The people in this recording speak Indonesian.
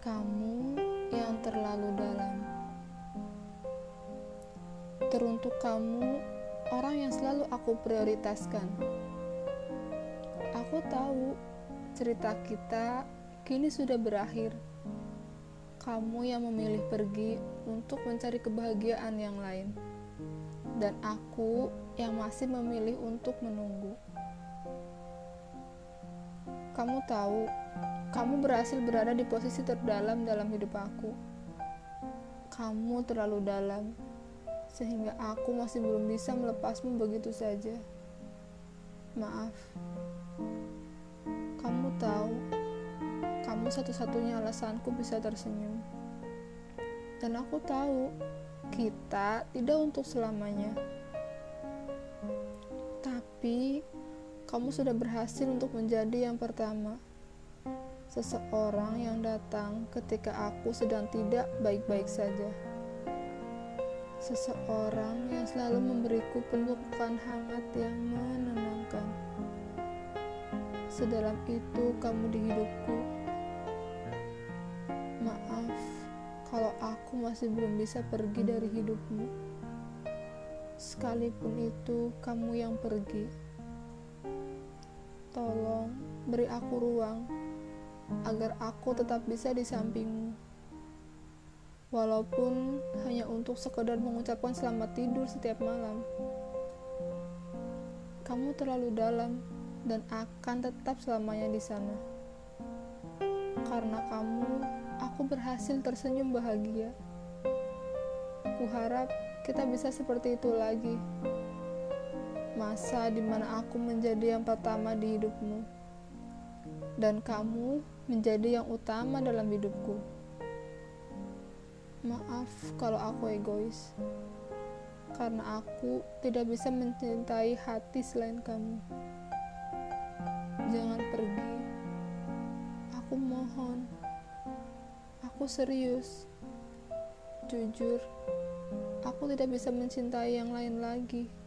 kamu yang terlalu dalam. Teruntuk kamu, orang yang selalu aku prioritaskan. Aku tahu cerita kita kini sudah berakhir. Kamu yang memilih pergi untuk mencari kebahagiaan yang lain, dan aku yang masih memilih untuk menunggu. Kamu tahu, kamu berhasil berada di posisi terdalam dalam hidup aku. Kamu terlalu dalam sehingga aku masih belum bisa melepasmu begitu saja. Maaf, kamu tahu, kamu satu-satunya alasanku bisa tersenyum, dan aku tahu kita tidak untuk selamanya. Tapi kamu sudah berhasil untuk menjadi yang pertama. Seseorang yang datang ketika aku sedang tidak baik-baik saja seseorang yang selalu memberiku pelukan hangat yang menenangkan. Sedalam itu kamu di hidupku. Maaf kalau aku masih belum bisa pergi dari hidupmu. Sekalipun itu kamu yang pergi. Tolong beri aku ruang agar aku tetap bisa di sampingmu walaupun hanya untuk sekedar mengucapkan selamat tidur setiap malam. Kamu terlalu dalam dan akan tetap selamanya di sana. Karena kamu, aku berhasil tersenyum bahagia. Kuharap kita bisa seperti itu lagi. Masa di mana aku menjadi yang pertama di hidupmu, dan kamu menjadi yang utama dalam hidupku. Maaf kalau aku egois, karena aku tidak bisa mencintai hati selain kamu. Jangan pergi, aku mohon. Aku serius, jujur, aku tidak bisa mencintai yang lain lagi.